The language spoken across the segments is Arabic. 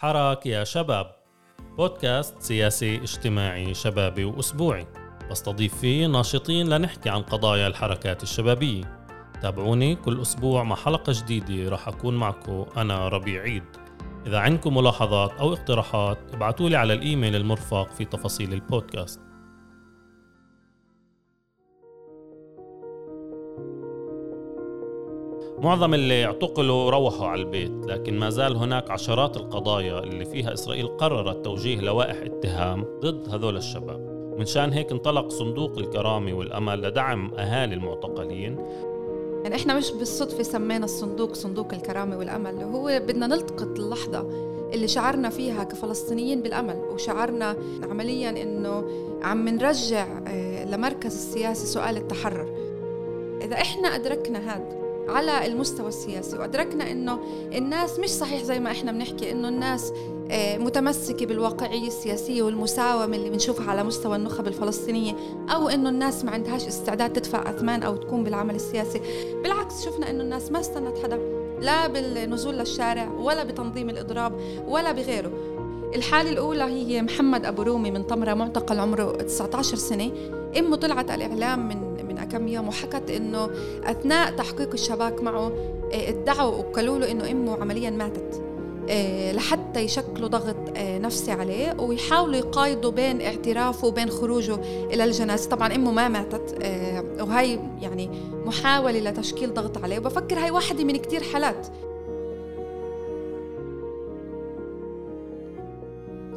حراك يا شباب. بودكاست سياسي اجتماعي شبابي وأسبوعي. بستضيف فيه ناشطين لنحكي عن قضايا الحركات الشبابية. تابعوني كل أسبوع مع حلقة جديدة راح أكون معكم أنا ربيع عيد. إذا عندكم ملاحظات أو اقتراحات ابعتوا لي على الإيميل المرفق في تفاصيل البودكاست. معظم اللي اعتقلوا روحوا على البيت لكن ما زال هناك عشرات القضايا اللي فيها إسرائيل قررت توجيه لوائح اتهام ضد هذول الشباب. من شان هيك انطلق صندوق الكرامة والأمل لدعم أهالي المعتقلين. يعني إحنا مش بالصدفة سمينا الصندوق صندوق الكرامة والأمل هو بدنا نلتقط اللحظة اللي شعرنا فيها كفلسطينيين بالأمل وشعرنا عمليا إنه عم نرجع آه، لمركز السياسي سؤال التحرر. إذا إحنا أدركنا هذا على المستوى السياسي. وأدركنا إنه الناس مش صحيح زي ما إحنا بنحكي إنه الناس آه، متمسكة بالواقعية السياسية والمساومة اللي بنشوفها على مستوى النخب الفلسطينية أو إنه الناس ما عندهاش استعداد تدفع أثمان أو تكون بالعمل السياسي. بالعكس شفنا إنه الناس ما استنت حدا لا بالنزول للشارع ولا بتنظيم الإضراب ولا بغيره. الحالة الأولى هي محمد أبو رومي من طمرة معتقل عمره 19 سنة. أمه طلعت على الإعلام من كم يوم وحكت إنه أثناء تحقيق الشباك معه آه، ادعوا وقالوا له إنه أمه عمليا ماتت آه، لحتى يشكلوا ضغط آه، نفسي عليه ويحاولوا يقايضوا بين اعترافه وبين خروجه إلى الجنازة. طبعا أمه ما ماتت وهي يعني محاولة لتشكيل ضغط عليه. وبفكر هاي واحدة من كتير حالات.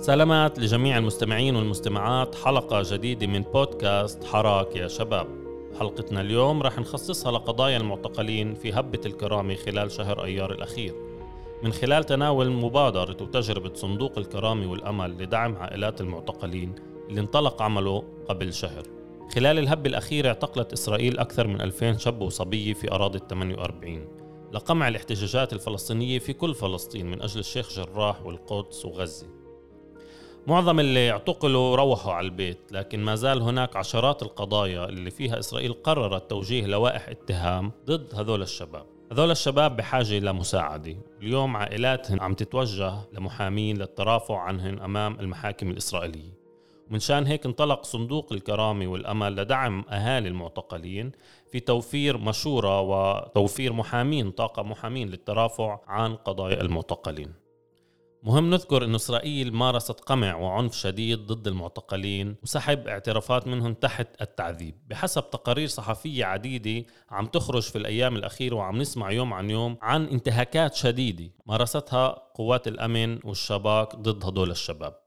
سلامات لجميع المستمعين والمستمعات حلقة جديدة من بودكاست حراك يا شباب. حلقتنا اليوم رح نخصصها لقضايا المعتقلين في هبة الكرامة خلال شهر أيار الأخير. من خلال تناول مبادرة وتجربة صندوق الكرامة والأمل لدعم عائلات المعتقلين اللي انطلق عمله قبل شهر. خلال الهبة الأخيرة اعتقلت إسرائيل أكثر من 2000 شاب وصبية في أراضي 48 لقمع الاحتجاجات الفلسطينية في كل فلسطين من أجل الشيخ جراح والقدس وغزة. معظم اللي اعتقلوا روحوا على البيت لكن ما زال هناك عشرات القضايا اللي فيها إسرائيل قررت توجيه لوائح اتهام ضد هذول الشباب. هذول الشباب بحاجة لمساعدة اليوم عائلاتهم عم تتوجه لمحامين للترافع عنهن أمام المحاكم الإسرائيلية. ومن شان هيك انطلق صندوق الكرامة والأمل لدعم أهالي المعتقلين في توفير مشورة وتوفير محامين طاقة محامين للترافع عن قضايا المعتقلين. مهم نذكر أن إسرائيل مارست قمع وعنف شديد ضد المعتقلين وسحب اعترافات منهم تحت التعذيب. بحسب تقارير صحفية عديدة عم تخرج في الأيام الأخيرة وعم نسمع يوم عن يوم عن انتهاكات شديدة مارستها قوات الأمن والشباك ضد هدول الشباب.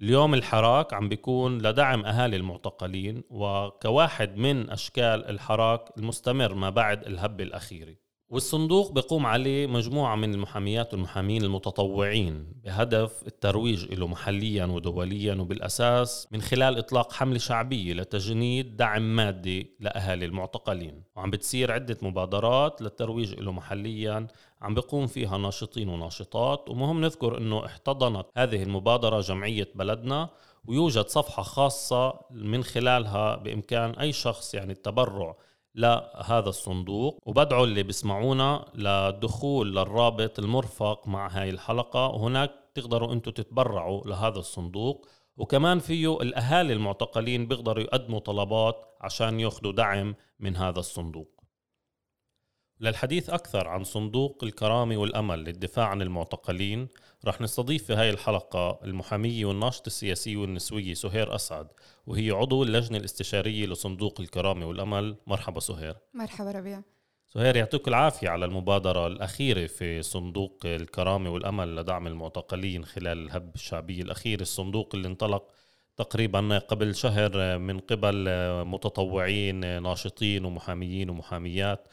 اليوم الحراك عم بيكون لدعم أهالي المعتقلين وكواحد من أشكال الحراك المستمر ما بعد الهبة الأخيرة. والصندوق بيقوم عليه مجموعة من المحاميات والمحامين المتطوعين بهدف الترويج له محليا ودوليا وبالأساس من خلال إطلاق حملة شعبية لتجنيد دعم مادي لأهالي المعتقلين. وعم بتصير عدة مبادرات للترويج له محليا عم بيقوم فيها ناشطين وناشطات. ومهم نذكر أنه احتضنت هذه المبادرة جمعية بلدنا ويوجد صفحة خاصة من خلالها بإمكان أي شخص يعني التبرع لهذا الصندوق وبدعو اللي بيسمعونا للدخول للرابط المرفق مع هاي الحلقة. وهناك تقدروا أنتم تتبرعوا لهذا الصندوق. وكمان فيه الأهالي المعتقلين بيقدروا يقدموا طلبات عشان ياخذوا دعم من هذا الصندوق. للحديث أكثر عن صندوق الكرامة والأمل للدفاع عن المعتقلين رح نستضيف في هاي الحلقة المحامية والناشطة السياسية والنسوية سهير أسعد وهي عضو اللجنة الاستشارية لصندوق الكرامة والأمل. مرحبا سهير. مرحبا ربيع. سهير يعطيك العافية على المبادرة الأخيرة في صندوق الكرامة والأمل لدعم المعتقلين خلال الهب الشعبية الأخير الصندوق اللي انطلق تقريبا قبل شهر من قبل متطوعين ناشطين ومحاميين ومحاميات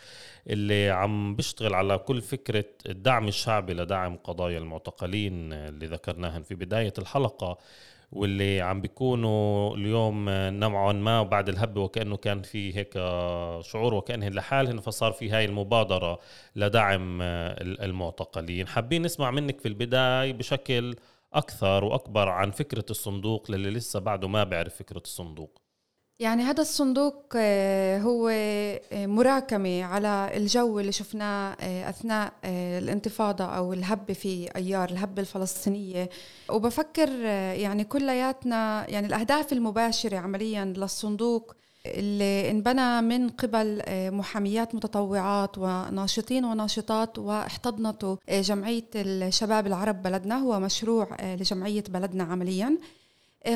اللي عم بيشتغل على كل فكرة الدعم الشعبي لدعم قضايا المعتقلين اللي ذكرناهن في بداية الحلقة واللي عم بيكونوا اليوم نوعا ما وبعد الهبة وكأنه كان في هيك شعور وكأنهن لحالهن فصار في هاي المبادرة لدعم المعتقلين. حابين نسمع منك في البداية بشكل أكثر وأكبر عن فكرة الصندوق للي لسه بعده ما بيعرف فكرة الصندوق. يعني هذا الصندوق آه، هو آه، مراكمة على الجو اللي شفناه آه، أثناء الانتفاضة أو الهبة في أيار الهبة الفلسطينية. وبفكر يعني كلياتنا يعني الأهداف المباشرة عمليا للصندوق اللي انبنى من قبل محاميات متطوعات وناشطين وناشطات واحتضنته جمعية الشباب العرب بلدنا. هو مشروع لجمعية بلدنا عمليا.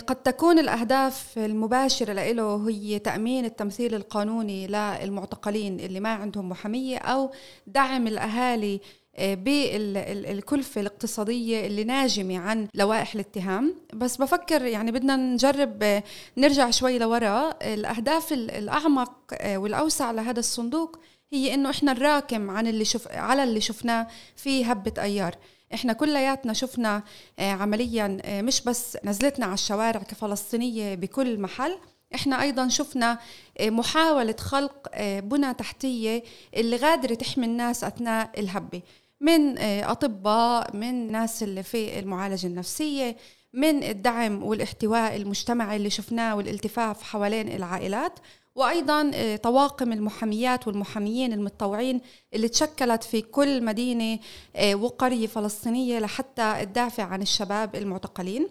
قد تكون الأهداف المباشرة له هي تأمين التمثيل القانوني للمعتقلين اللي ما عندهم محامية أو دعم الأهالي بالكلفة الاقتصادية اللي ناجمة عن لوائح الاتهام. بس بفكر يعني بدنا نجرب إيه، نرجع شوي لورا. الأهداف الأعمق والأوسع لهذا الصندوق هي إنه إحنا نراكم عن اللي شف على اللي شفناه في هبة أيار. إحنا كلياتنا شفنا آه، عمليا آه، مش بس نزلتنا على الشوارع كفلسطينية بكل محل إحنا أيضا شفنا آه، محاولة خلق بنى تحتية اللي غادره تحمي الناس أثناء الهبة. من أطباء من ناس اللي في المعالجة النفسية من الدعم والاحتواء المجتمعي اللي شفناه والالتفاف حوالين العائلات وأيضا آه، طواقم المحاميات والمحاميين المتطوعين اللي تشكلت في كل مدينة آه، وقرية فلسطينية لحتى تدافع عن الشباب المعتقلين.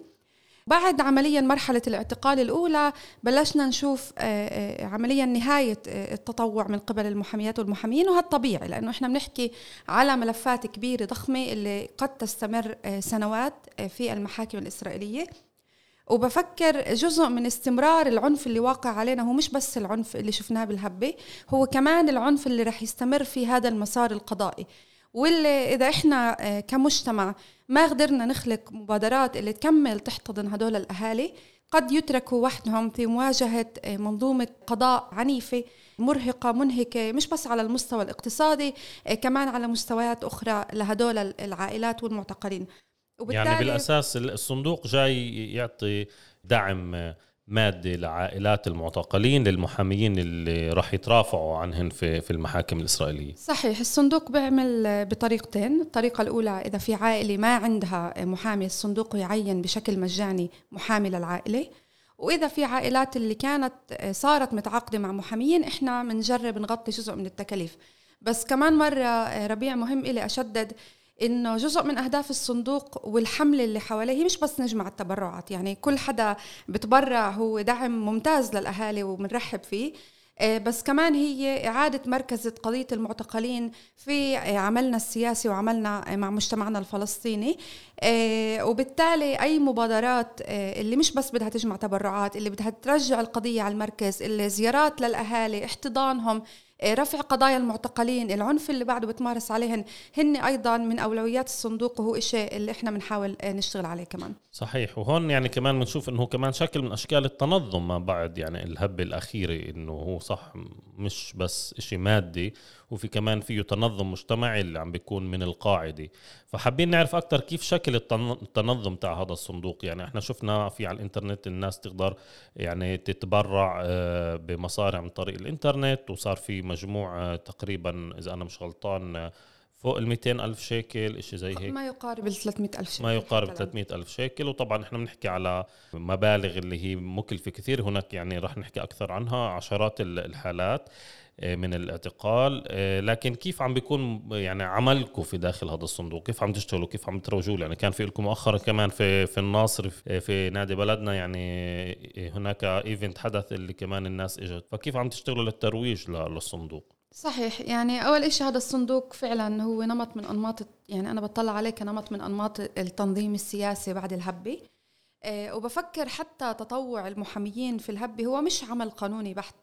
بعد عمليا مرحلة الاعتقال الأولى بلشنا نشوف آه، عمليا نهاية التطوع من قبل المحاميات والمحامين وهذا طبيعي لأنه إحنا بنحكي على ملفات كبيرة ضخمة اللي قد تستمر سنوات في المحاكم الإسرائيلية. وبفكر جزء من استمرار العنف اللي واقع علينا هو مش بس العنف اللي شفناه بالهبة هو كمان العنف اللي رح يستمر في هذا المسار القضائي. واللي إذا إحنا آه، كمجتمع ما قدرنا نخلق مبادرات اللي تكمل تحتضن هدول الأهالي. قد يتركوا وحدهم في مواجهة آه، منظومة قضاء عنيفة مرهقة منهكة مش بس على المستوى الاقتصادي آه، كمان على مستويات أخرى لهدول العائلات والمعتقلين. وبالتالي يعني بالاساس الصندوق جاي يعطي دعم مادي لعائلات المعتقلين للمحاميين اللي راح يترافعوا عنهن في في المحاكم الإسرائيلية. صحيح الصندوق بيعمل بطريقتين. الطريقة الأولى إذا في عائلة ما عندها محامي الصندوق يعين بشكل مجاني محامي للعائلة. وإذا في عائلات اللي كانت صارت متعاقدة مع محاميين إحنا بنجرب نغطي جزء من التكاليف. بس كمان مرة ربيع مهم إلي أشدد إنه جزء من أهداف الصندوق والحملة اللي حواليه هي مش بس نجمع التبرعات يعني كل حدا بتبرع هو دعم ممتاز للأهالي وبنرحب فيه. آه، بس كمان هي إعادة مركزة قضية المعتقلين في آه، عملنا السياسي وعملنا مع مجتمعنا الفلسطيني. آه، وبالتالي أي مبادرات اللي مش بس بدها تجمع تبرعات اللي بدها ترجع القضية على المركز اللي زيارات للأهالي احتضانهم رفع قضايا المعتقلين العنف اللي بعده بتمارس عليهن هن أيضا من أولويات الصندوق وهو شيء اللي إحنا بنحاول إيه، نشتغل عليه كمان. صحيح. وهون يعني كمان بنشوف إنه كمان شكل من أشكال التنظم ما بعد يعني الهبة الأخيرة إنه هو صح مش بس شيء مادي وفي كمان فيه تنظم مجتمعي اللي عم بيكون من القاعدة. فحابين نعرف أكثر كيف شكل التنظم تاع هذا الصندوق؟ يعني إحنا شفنا في على الإنترنت الناس تقدر يعني تتبرع آه، بمصاري من طريق الإنترنت وصار في مجموع آه، تقريبا إذا أنا مش غلطان آه، فوق ال 200 ألف شيكل شيء زي هيك. ما يقارب ال 300 ألف شيكل ما يقارب 300 ألف شيكل وطبعا إحنا بنحكي على مبالغ اللي هي مكلفة كثير هناك يعني رح نحكي أكثر عنها عشرات الحالات آه، من الاعتقال آه، لكن كيف عم بيكون يعني عملكم في داخل هذا الصندوق؟ كيف عم تشتغلوا؟ كيف عم تروجوا؟ يعني كان في لكم مؤخرا كمان في في الناصر في نادي بلدنا يعني هناك event حدث اللي كمان الناس إجت. فكيف عم تشتغلوا للترويج للصندوق؟ صحيح. يعني أول شيء هذا الصندوق فعلا هو نمط من أنماط يعني أنا بطلع عليه كنمط من أنماط التنظيم السياسي بعد الهبه أه وبفكر حتى تطوع المحاميين في الهبه هو مش عمل قانوني بحت.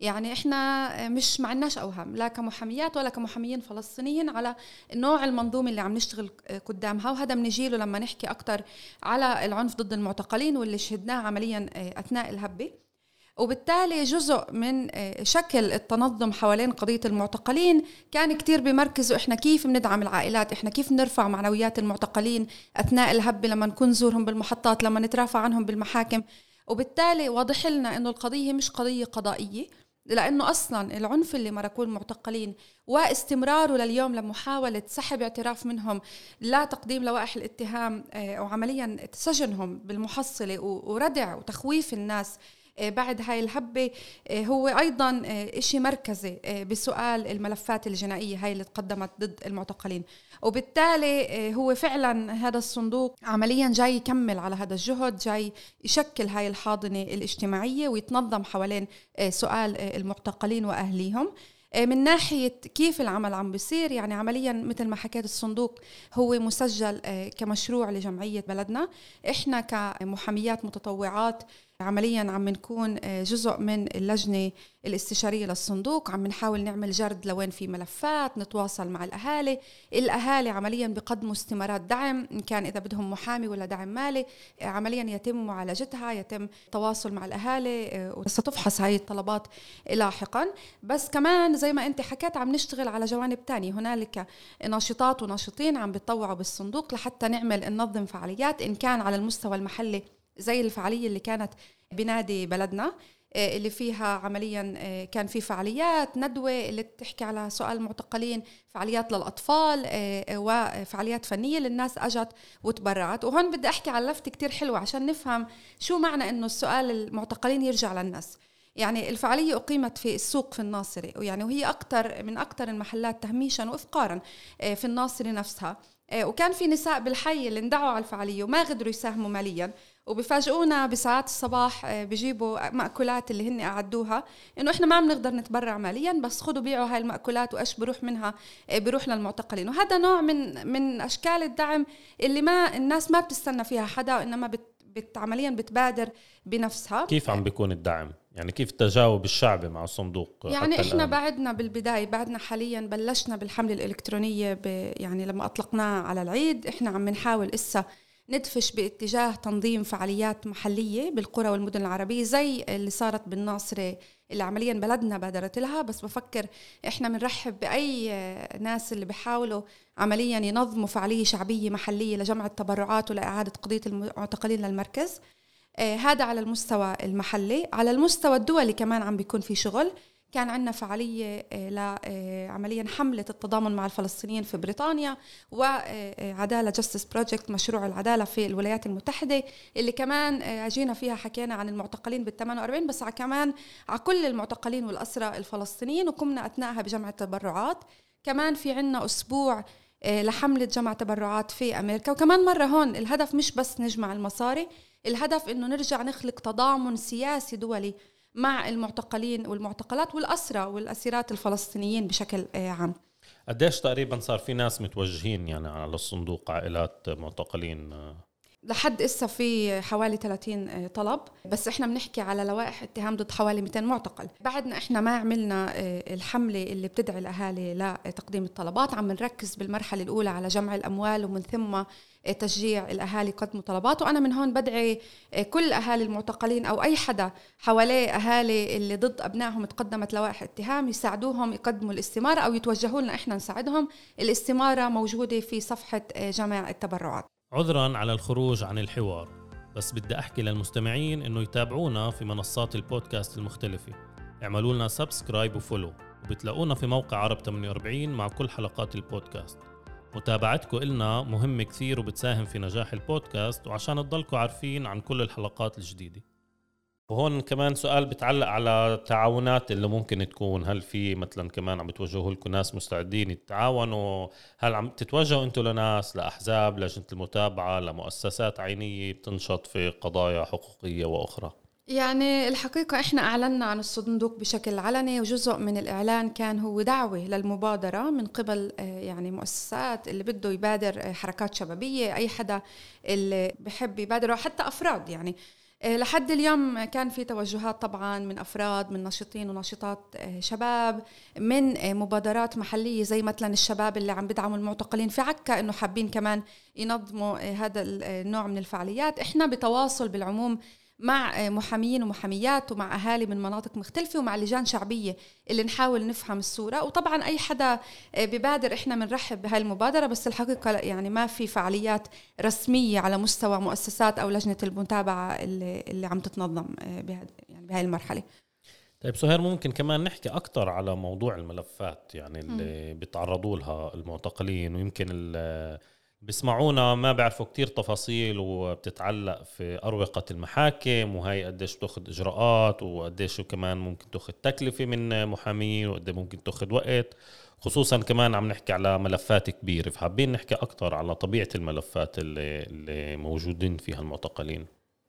يعني إحنا مش ما عندناش أوهام لا كمحاميات ولا كمحاميين فلسطينيين على نوع المنظومه اللي عم نشتغل قدامها. وهذا بنجيله لما نحكي أكثر على العنف ضد المعتقلين واللي شهدناه عمليا أثناء الهبه وبالتالي جزء من شكل التنظم حوالين قضية المعتقلين كان كتير بمركزه إحنا كيف بندعم العائلات إحنا كيف نرفع معنويات المعتقلين أثناء الهبة لما نكون نزورهم بالمحطات لما نترافع عنهم بالمحاكم. وبالتالي واضح لنا إنه القضية مش قضية قضائية لأنه أصلا العنف اللي مركوه المعتقلين واستمراره لليوم لمحاولة سحب اعتراف منهم لا تقديم لوائح الاتهام آه، وعمليا سجنهم بالمحصلة وردع وتخويف الناس بعد هاي الهبة هو أيضا إشي مركزي بسؤال الملفات الجنائية هاي اللي تقدمت ضد المعتقلين. وبالتالي هو فعلا هذا الصندوق عمليا جاي يكمل على هذا الجهد جاي يشكل هاي الحاضنة الاجتماعية ويتنظم حوالين سؤال المعتقلين وأهليهم. آه، من ناحية كيف العمل عم بيصير يعني عمليا مثل ما حكيت الصندوق هو مسجل آه، كمشروع لجمعية بلدنا. إحنا كمحاميات متطوعات عمليا عم نكون آه، جزء من اللجنة الاستشارية للصندوق. عم نحاول نعمل جرد لوين في ملفات نتواصل مع الأهالي. الأهالي عمليا بقدموا استمارات دعم إن كان إذا بدهم محامي ولا دعم مالي آه، عمليا يتم معالجتها يتم التواصل مع الأهالي آه، وستفحص هاي الطلبات لاحقا. بس كمان زي ما أنت حكيت عم نشتغل على جوانب تانية. هنالك ناشطات وناشطين عم بيتطوعوا بالصندوق لحتى نعمل ننظم فعاليات إن كان على المستوى المحلي زي الفعالية اللي كانت بنادي بلدنا آه، اللي فيها عمليا آه، كان في فعاليات ندوة اللي تحكي على سؤال المعتقلين فعاليات للأطفال آه، وفعاليات فنية للناس أجت وتبرعت. وهون بدي أحكي على لفتة كتير حلوة عشان نفهم شو معنى أنه السؤال المعتقلين يرجع للناس. يعني الفعالية أقيمت في السوق في الناصري ويعني وهي أكثر من أكثر المحلات تهميشا وإفقارا في الناصري نفسها. وكان في نساء بالحي اللي اندعوا على الفعالية وما قدروا يساهموا ماليا. وبفاجئونا بساعات الصباح آه، بيجيبوا مأكولات اللي هن أعدوها إنه إحنا ما بنقدر نتبرع ماليا بس خذوا بيعوا هاي المأكولات وإيش بروح منها آه، بروح للمعتقلين وهذا نوع من من أشكال الدعم اللي ما الناس ما بتستنى فيها حدا وإنما بت بت عمليا بتبادر بنفسها كيف عم بيكون الدعم؟ يعني كيف التجاوب الشعبي مع الصندوق يعني إحنا الآن. بعدنا بالبداية بعدنا حاليا بلشنا بالحملة الإلكترونية يعني لما أطلقناه على العيد إحنا عم نحاول إسا ندفش باتجاه تنظيم فعاليات محلية بالقرى والمدن العربية زي اللي صارت بالناصرة اللي عمليا بلدنا بادرت لها. بس بفكر إحنا بنرحب بأي ناس اللي بيحاولوا عمليا ينظموا فعالية شعبية محلية لجمع التبرعات ولإعادة قضية المعتقلين للمركز. آه هذا على المستوى المحلي. على المستوى الدولي كمان عم بيكون في شغل. كان عندنا فعالية آه، لعمليا آه، حملة التضامن مع الفلسطينيين في بريطانيا وعدالة Justice Project مشروع العدالة في الولايات المتحدة اللي كمان آه، جينا فيها حكينا عن المعتقلين بال 48 بس كمان على كل المعتقلين والأسرى الفلسطينيين وقمنا أثناءها بجمع التبرعات كمان في عنا أسبوع لحملة جمع تبرعات في أمريكا. وكمان مرة هون الهدف مش بس نجمع المصاري الهدف إنه نرجع نخلق تضامن سياسي دولي. مع المعتقلين والمعتقلات والأسرى والأسيرات الفلسطينيين بشكل آه، عام. قديش تقريبا صار في ناس متوجهين يعني على الصندوق عائلات معتقلين لحد إسا في حوالي 30 آه، طلب. بس إحنا بنحكي على لوائح اتهام ضد حوالي 200 معتقل. بعدنا إحنا ما عملنا آه، الحملة اللي بتدعي الأهالي لتقديم الطلبات. عم نركز بالمرحلة الأولى على جمع الأموال ومن ثم تشجيع الأهالي يقدموا طلبات. وأنا من هون بدعي آه، كل أهالي المعتقلين أو أي حدا حواليه أهالي اللي ضد أبنائهم تقدمت لوائح اتهام يساعدوهم يقدموا الاستمارة أو يتوجهوا لنا إحنا نساعدهم. الاستمارة موجودة في صفحة جمع التبرعات. عذرا على الخروج عن الحوار. بس بدي أحكي للمستمعين إنه يتابعونا في منصات البودكاست المختلفة. اعملوا لنا subscribe و follow وبتلاقونا في موقع عرب 48 مع كل حلقات البودكاست. متابعتكم إلنا مهمة كثير وبتساهم في نجاح البودكاست وعشان تضلكم عارفين عن كل الحلقات الجديدة. وهون كمان سؤال بتعلق على التعاونات اللي ممكن تكون. هل في مثلا كمان عم بتوجهوا لكم ناس مستعدين يتعاونوا؟ هل عم تتوجهوا أنتم لناس لأحزاب لجنة المتابعة لمؤسسات عينية بتنشط في قضايا حقوقية وأخرى؟ يعني الحقيقة إحنا أعلنا عن الصندوق بشكل علني وجزء من الإعلان كان هو دعوة للمبادرة من قبل آه، يعني مؤسسات اللي بده يبادر آه، حركات شبابية أي حدا اللي بحب يبادر حتى أفراد يعني. لحد اليوم كان في توجهات طبعا من أفراد من ناشطين وناشطات آه، شباب من آه، مبادرات محلية زي مثلا الشباب اللي عم بدعموا المعتقلين. في عكا إنه حابين كمان ينظموا هذا النوع من الفعاليات. إحنا بتواصل بالعموم مع محاميين ومحاميات ومع أهالي من مناطق مختلفة ومع لجان شعبية اللي نحاول نفهم الصورة وطبعا أي حدا ببادر إحنا بنرحب بهاي المبادره بس الحقيقة يعني ما في فعاليات رسمية على مستوى مؤسسات أو لجنة المتابعة اللي, اللي عم تتنظم بهذه يعني بهاي المرحلة طيب سهير ممكن كمان نحكي أكثر على موضوع الملفات يعني اللي. بيتعرضوا لها المعتقلين ويمكن بسمعونا ما بيعرفوا كتير تفاصيل وبتتعلق في أروقة المحاكم وهي قديش بتاخذ إجراءات وقديش كمان ممكن تاخذ تكلفة من محامين وقد ممكن تاخذ وقت. خصوصا كمان عم نحكي على ملفات كبيرة. فحابين نحكي أكثر على طبيعة الملفات اللي, اللي موجودين فيها المعتقلين.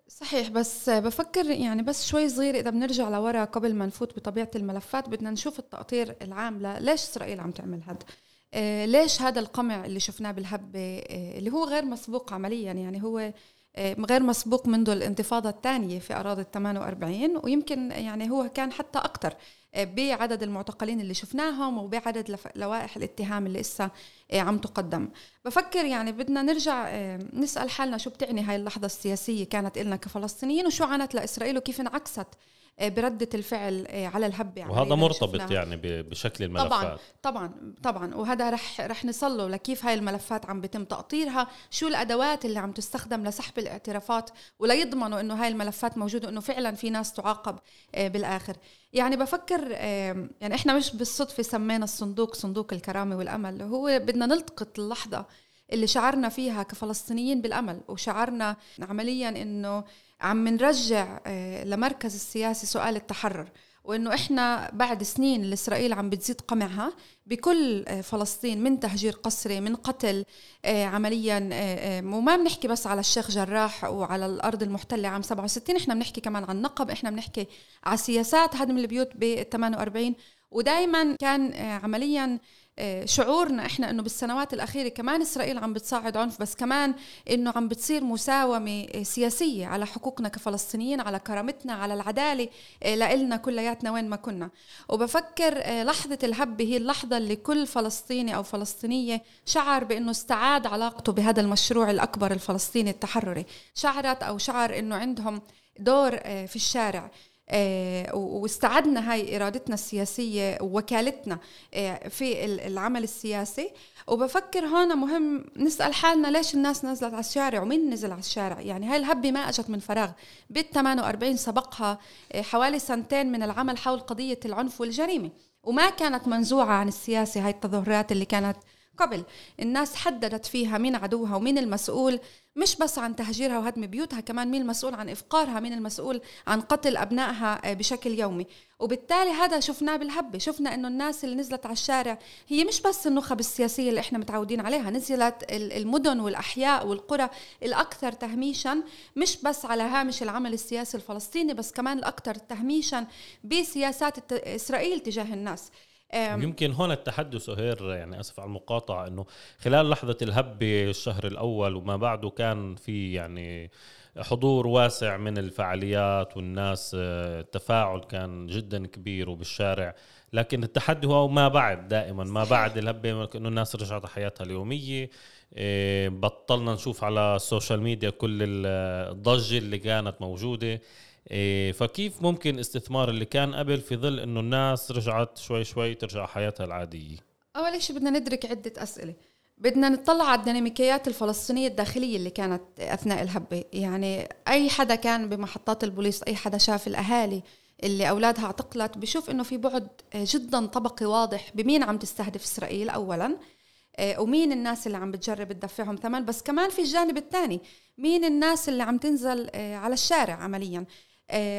صحيح بس بفكر يعني بس شوي صغير إذا بنرجع لورا قبل ما نفوت بطبيعة الملفات بدنا نشوف التقطير العام ليش إسرائيل عم تعمل هذا ليش هذا القمع اللي شفناه بالهبة آه اللي هو غير مسبوق عمليا؟ يعني هو آه غير مسبوق منذ الانتفاضة الثانية في أراضي ال 48 ويمكن يعني هو كان حتى أكثر بعدد المعتقلين اللي شفناهم وبعدد لوائح الاتهام اللي لسه آه، عم تقدم. بفكر يعني بدنا نرجع آه، نسأل حالنا شو بتعني هاي اللحظة السياسية كانت إلنا كفلسطينيين وشو عنت لإسرائيل وكيف انعكست آه، بردة الفعل على الهبة يعني وهذا مرتبط يعني بشكل الملفات. طبعا طبعا. طبعا وهذا رح رح نصله لكيف هاي الملفات عم بيتم تقطيرها شو الأدوات اللي عم تستخدم لسحب الاعترافات وليضمنوا إنه هاي الملفات موجودة انه فعلا في ناس تعاقب بالآخر. يعني بفكر يعني إحنا مش بالصدفة سمينا الصندوق صندوق الكرامة والأمل. هو بدنا نلتقط اللحظة اللي شعرنا فيها كفلسطينيين بالأمل وشعرنا عمليا إنه عم نرجع آه، لمركز السياسي سؤال التحرر وإنه إحنا بعد سنين اللي اسرائيل عم بتزيد قمعها بكل آه، فلسطين من تهجير قسري من قتل آه، عمليا وما بنحكي بس على الشيخ جراح وعلى الأرض المحتلة عام 67 إحنا بنحكي كمان عن النقب إحنا بنحكي على سياسات هدم البيوت ب 48 ودائما كان عمليا شعورنا إحنا إنه بالسنوات الأخيرة كمان إسرائيل عم بتصاعد عنف بس كمان إنه عم بتصير مساومة آه، سياسية على حقوقنا كفلسطينيين على كرامتنا على العدالة آه، لإلنا كلياتنا وين ما كنا. وبفكر لحظة الهبه هي اللحظة اللي كل فلسطيني أو فلسطينية شعر بإنه استعاد علاقته بهذا المشروع الأكبر الفلسطيني التحرري. شعرت أو شعر إنه عندهم دور في الشارع. آه، واستعدنا هاي إرادتنا السياسية ووكالتنا آه، في العمل السياسي. وبفكر هون مهم نسأل حالنا ليش الناس نزلت على الشارع ومين نزل على الشارع؟ يعني هاي الهبة ما أجت من فراغ. بال 48 سبقها آه، حوالي سنتين من العمل حول قضية العنف والجريمة. وما كانت منزوعة عن السياسة هاي التظاهرات اللي كانت قبل. الناس حددت فيها مين عدوها ومين المسؤول مش بس عن تهجيرها وهدم بيوتها كمان مين المسؤول عن إفقارها مين المسؤول عن قتل أبنائها آه، بشكل يومي. وبالتالي هذا شفناه بالهبة شفنا أنه الناس اللي نزلت على الشارع هي مش بس النخب السياسية اللي إحنا متعودين عليها نزلت المدن والأحياء والقرى الأكثر تهميشا مش بس على هامش العمل السياسي الفلسطيني بس كمان الأكثر تهميشا بسياسات إسرائيل تجاه الناس. يمكن هون التحدي سهير يعني آسف على المقاطعة إنه خلال لحظة الهبة الشهر الأول وما بعده كان في يعني حضور واسع من الفعاليات والناس التفاعل كان جدا كبير وبالشارع. لكن التحدي هو ما بعد دائما ما بعد الهبة انه الناس رجعت حياتها اليومية. إيه، بطلنا نشوف على ال social media كل الضجة اللي كانت موجودة. فكيف ممكن استثمار اللي كان قبل في ظل إنه الناس رجعت شوي شوي ترجع حياتها العادية؟ أول شيء بدنا ندرك عدة أسئلة. بدنا نطلع على الديناميكيات الفلسطينية الداخلية اللي كانت أثناء الهبة. يعني أي حدا كان بمحطات البوليس أي حدا شاف الأهالي اللي أولادها اعتقلت بشوف إنه في بعد جدا طبقي واضح بمين عم تستهدف إسرائيل اولا آه، ومين الناس اللي عم بتجرب تدفعهم ثمن. بس كمان في الجانب الثاني مين الناس اللي عم تنزل آه، على الشارع عمليا.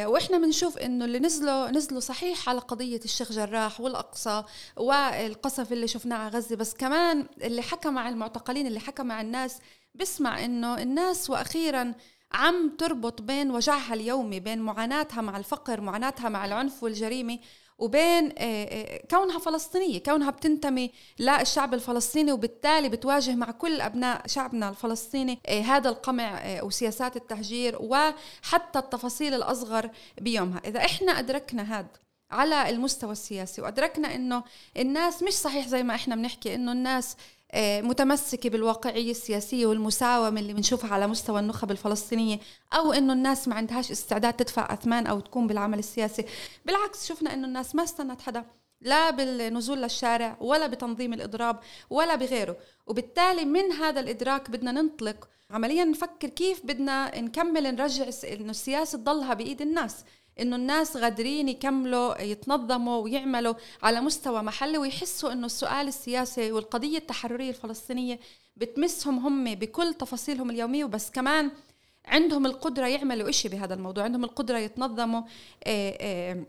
وإحنا بنشوف إنه اللي نزلوا نزلوا صحيح على قضية الشيخ جراح والأقصى والقصف اللي شفناه على غزة بس كمان اللي حكى مع المعتقلين اللي حكى مع الناس بسمع إنه الناس وأخيرا عم تربط بين وجعها اليومي بين معاناتها مع الفقر معاناتها مع العنف والجريمة وبين آه، آه، كونها فلسطينية كونها بتنتمي للشعب الفلسطيني وبالتالي بتواجه مع كل أبناء شعبنا الفلسطيني آه، هذا القمع وسياسات التهجير وحتى التفاصيل الأصغر بيومها. إذا إحنا أدركنا هذا على المستوى السياسي وأدركنا إنه الناس مش صحيح زي ما إحنا بنحكي إنه الناس آه، متمسكة بالواقعية السياسية والمساومة اللي بنشوفها على مستوى النخب الفلسطينية أو إنه الناس ما عندهاش استعداد تدفع أثمان أو تكون بالعمل السياسي. بالعكس شفنا إنه الناس ما استنت حدا لا بالنزول للشارع ولا بتنظيم الإضراب ولا بغيره. وبالتالي من هذا الإدراك بدنا ننطلق عمليا نفكر كيف بدنا نكمل نرجع إنه السياسة تضلها بإيد الناس. إنه الناس قادرين يكملوا يتنظموا ويعملوا على مستوى محلي ويحسوا إنه السؤال السياسي والقضية التحررية الفلسطينية بتمسهم هم بكل تفاصيلهم اليومية وبس كمان عندهم القدرة يعملوا إشي بهذا الموضوع. عندهم القدرة يتنظموا آه، آه،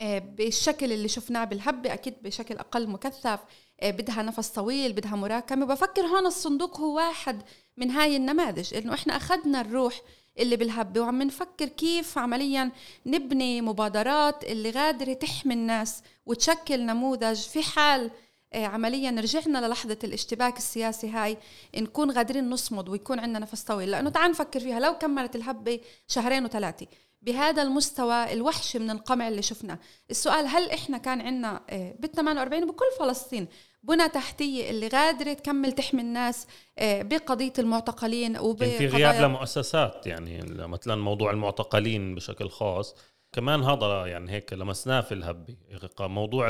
آه، بالشكل اللي شفناه بالهبة أكيد بشكل أقل مكثف بدها نفس طويل بدها مراكمة. وبفكر هون الصندوق هو واحد من هاي النماذج إنه إحنا أخذنا الروح اللي بالهبة وعم نفكر كيف عمليا نبني مبادرات اللي قادرة تحمي الناس وتشكل نموذج في حال آه، عمليا رجعنا للحظة الاشتباك السياسي هاي نكون قادرين نصمد ويكون عندنا نفس طويل لأنه تعال نفكر فيها لو كملت الهبة شهرين وثلاثة بهذا المستوى الوحش من القمع اللي شفناه. السؤال هل إحنا كان عندنا آه، بال 48 بكل فلسطين بنى تحتية اللي قادرة تكمل تحمي الناس آه، بقضية المعتقلين وبقضايا في غياب لمؤسسات يعني مثلا موضوع المعتقلين بشكل خاص كمان هذا يعني هيك لمسناه في الهبة موضوع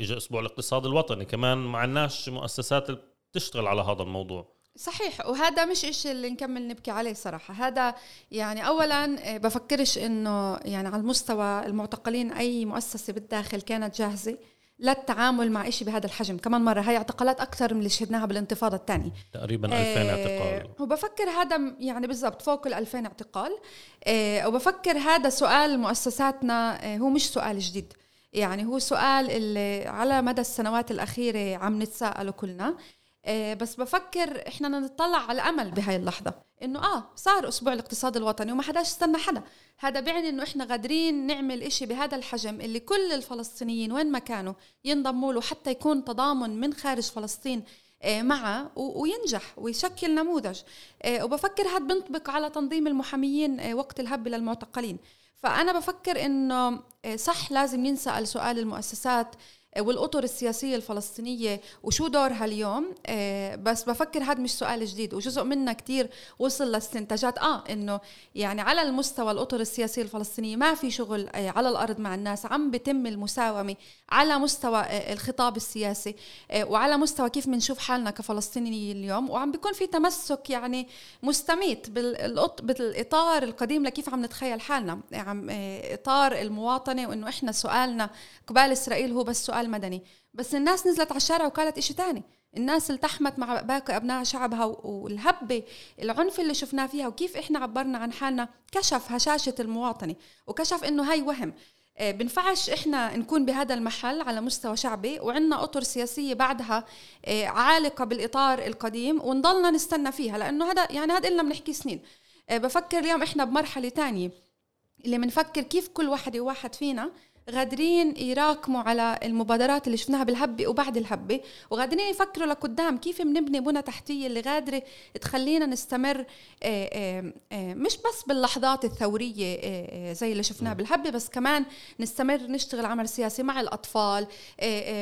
اجى أسبوع الاقتصاد الوطني كمان ما عندناش مؤسسات بتشتغل على هذا الموضوع. صحيح وهذا مش إشي اللي نكمل نبكي عليه صراحة. هذا يعني أولا آه، بفكرش إنه يعني على المستوى المعتقلين أي مؤسسة بالداخل كانت جاهزة. للتعامل مع شيء بهذا الحجم. كمان مرة هاي اعتقالات أكثر من اللي شهدناها بالانتفاضة الثانية تقريبا 2000 آه اعتقال. وبفكر هذا يعني بالضبط فوق ال 2000 اعتقال. آه وبفكر هذا سؤال مؤسساتنا آه هو مش سؤال جديد. يعني هو سؤال اللي على مدى السنوات الأخيرة عم نتساءله كلنا. آه، بس بفكر إحنا نطلع على الامل بهاي اللحظة. إنه آه صار أسبوع الاقتصاد الوطني وما حداش استنى حدا. هذا بيعني إنه إحنا قادرين نعمل إشي بهذا الحجم اللي كل الفلسطينيين وين ما كانوا ينضموا له حتى يكون تضامن من خارج فلسطين آه، معه وينجح ويشكل نموذج. آه، وبفكر هذا بنطبق على تنظيم المحاميين وقت الهب للمعتقلين فأنا بفكر إنه صح لازم ينسأل سؤال المؤسسات والأطر السياسية الفلسطينية وشو دورها اليوم آه، بس بفكر هذا مش سؤال جديد وجزء منه كتير وصل لاستنتاجات. آه إنه يعني على المستوى الأطر السياسية الفلسطينية ما في شغل آه، على الأرض مع الناس عم بتم المساومة على مستوى آه، الخطاب السياسي وعلى مستوى كيف بنشوف حالنا كفلسطينيين اليوم. وعم بيكون في تمسك يعني مستميت بالإطار القديم لكيف عم نتخيل حالنا. عم إطار المواطنة وإنه إحنا سؤالنا قبال إسرائيل هو بس سؤال سؤال مدني بس الناس نزلت على الشارع وقالت إشي تاني. الناس التحمت مع باقي أبناء شعبها والهبة العنف اللي شفناه فيها وكيف إحنا عبرنا عن حالنا كشف هشاشة المواطنة. وكشف إنه هاي وهم. آه، بنفعش إحنا نكون بهذا المحل على مستوى شعبي وعندنا أطر سياسية بعدها آه، عالقة بالإطار القديم ونضلنا نستنى فيها. لأنه هذا يعني هذا إلنا بنحكي سنين. آه، بفكر اليوم إحنا بمرحلة تانية اللي بنفكر كيف كل واحد وواحد فينا غادرين يراكموا على المبادرات اللي شفناها بالهبة وبعد الهبة وغادرين يفكروا لقدام كيف بنبني بنى تحتية اللي غادرة تخلينا نستمر آه، آه، آه، مش بس باللحظات الثورية زي اللي شفناها بالهبة بس كمان نستمر نشتغل عمل سياسي مع الأطفال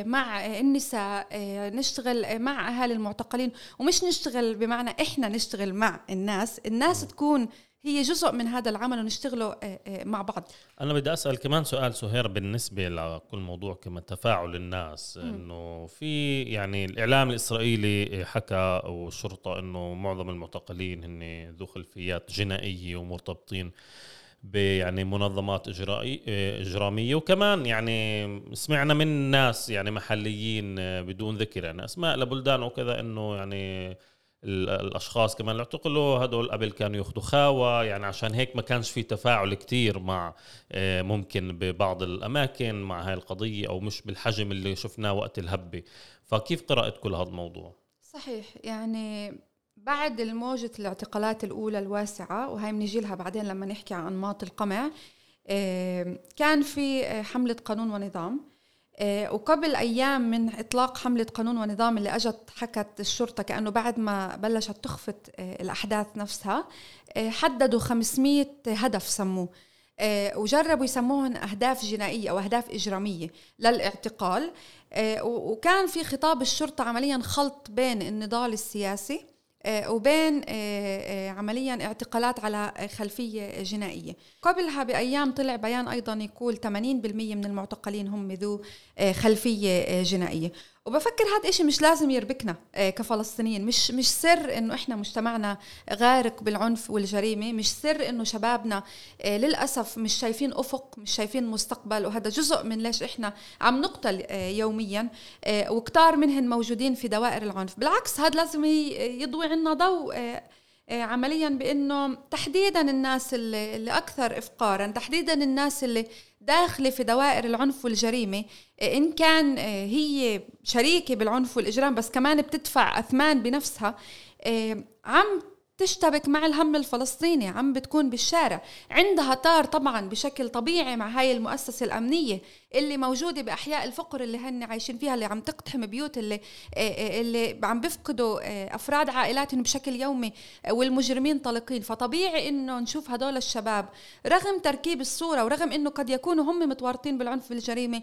مع النساء نشتغل مع أهالي المعتقلين ومش نشتغل بمعنى إحنا نشتغل مع الناس الناس تكون هي جزء من هذا العمل ونشتغله آه، آه، مع بعض. أنا بدي أسأل كمان سؤال سهير بالنسبة لكل موضوع كمان تفاعل الناس إنه في يعني الإعلام الإسرائيلي حكى والشرطة إنه معظم المعتقلين هن ذو خلفيات جنائية ومرتبطين يعني منظمات إجرائي إجرامية. وكمان يعني سمعنا من ناس يعني محليين بدون ذكر يعني أسماء لبلدان وكذا إنه يعني الأشخاص كمان اللي اعتقلوا هدول قبل كانوا ياخذوا خاوة. يعني عشان هيك ما كانش في تفاعل كتير مع آه، ممكن ببعض الأماكن مع هاي القضية أو مش بالحجم اللي شفناه وقت الهبة. فكيف قرأت كل هذا الموضوع؟ صحيح. يعني بعد الموجة الاعتقالات الأولى الواسعة وهي بنجي لها بعدين لما نحكي عن أنماط القمع آه، كان في آه، حملة قانون ونظام. وقبل أيام من إطلاق حملة قانون ونظام اللي أجت حكت الشرطة كأنه بعد ما بلشت تخفت آه، الأحداث نفسها آه، حددوا 500 هدف سموه وجربوا يسموهن أهداف جنائية أو أهداف إجرامية للإعتقال وكان في خطاب الشرطة عمليا خلط بين النضال السياسي آه، وبين آه، آه، عمليا اعتقالات على خلفية جنائية. قبلها بأيام طلع بيان أيضا يقول 80% من المعتقلين هم ذو خلفية جنائية. وبفكر هذا إشي مش لازم يربكنا آه، كفلسطينيين. مش مش سر إنه إحنا مجتمعنا غارق بالعنف والجريمة مش سر إنه شبابنا آه، للأسف مش شايفين أفق مش شايفين مستقبل. وهذا جزء من ليش إحنا عم نقتل آه، يوميا وكتار منهم موجودين في دوائر العنف. بالعكس هذا لازم يضوي عنا ضوء عمليا بإنه تحديدا الناس اللي, اللي أكثر افقارا تحديدا الناس اللي داخلة في دوائر العنف والجريمة إن كان آه، هي شريكة بالعنف والإجرام بس كمان بتدفع أثمان بنفسها آه، عم تشتبك مع الهم الفلسطيني عم بتكون بالشارع. عندها طار طبعا بشكل طبيعي مع هاي المؤسسة الأمنية اللي موجودة بأحياء الفقر اللي هن عايشين فيها اللي عم تقتحم بيوت اللي اللي عم بيفقدوا أفراد عائلاتهم بشكل يومي والمجرمين طلقين فطبيعي إنه نشوف هدول الشباب رغم تركيب الصورة ورغم إنه قد يكونوا هم متورطين بالعنف والجريمة